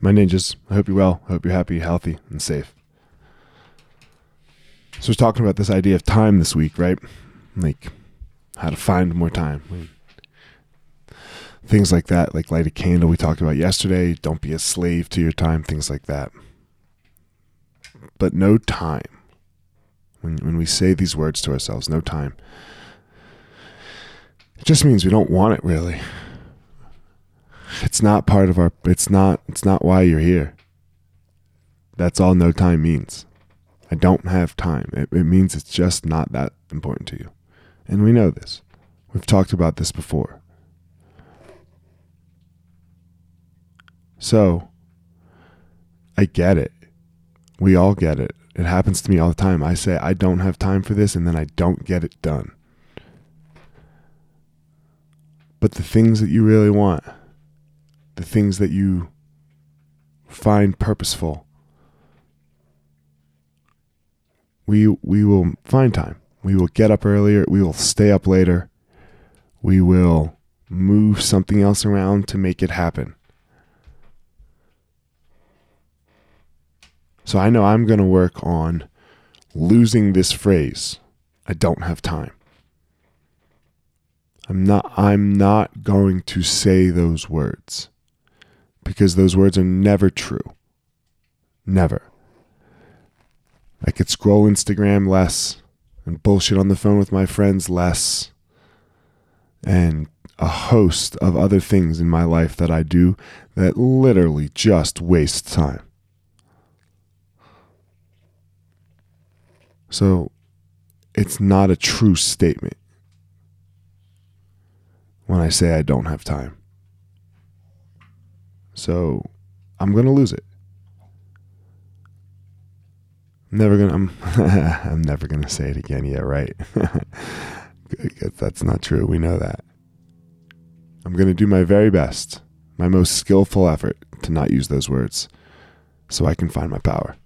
my ninjas. I hope you're well. I hope you're happy, healthy, and safe. So, we're talking about this idea of time this week, right? Like how to find more time. Things like that, like light a candle we talked about yesterday. Don't be a slave to your time, things like that. But no time. When, when we say these words to ourselves, no time, it just means we don't want it really. It's not part of our it's not it's not why you're here. That's all no time means. I don't have time. It, it means it's just not that important to you. And we know this. We've talked about this before. So, I get it. We all get it. It happens to me all the time. I say, I don't have time for this, and then I don't get it done. But the things that you really want, the things that you find purposeful, we we will find time. We will get up earlier, we will stay up later. We will move something else around to make it happen. So I know I'm going to work on losing this phrase. I don't have time. I'm not I'm not going to say those words because those words are never true. Never. I could scroll Instagram less and bullshit on the phone with my friends less and a host of other things in my life that I do that literally just waste time. So it's not a true statement when I say I don't have time. So I'm going to lose it. I'm never gonna. I'm. I'm never gonna say it again. Yeah, right. That's not true. We know that. I'm gonna do my very best, my most skillful effort to not use those words, so I can find my power.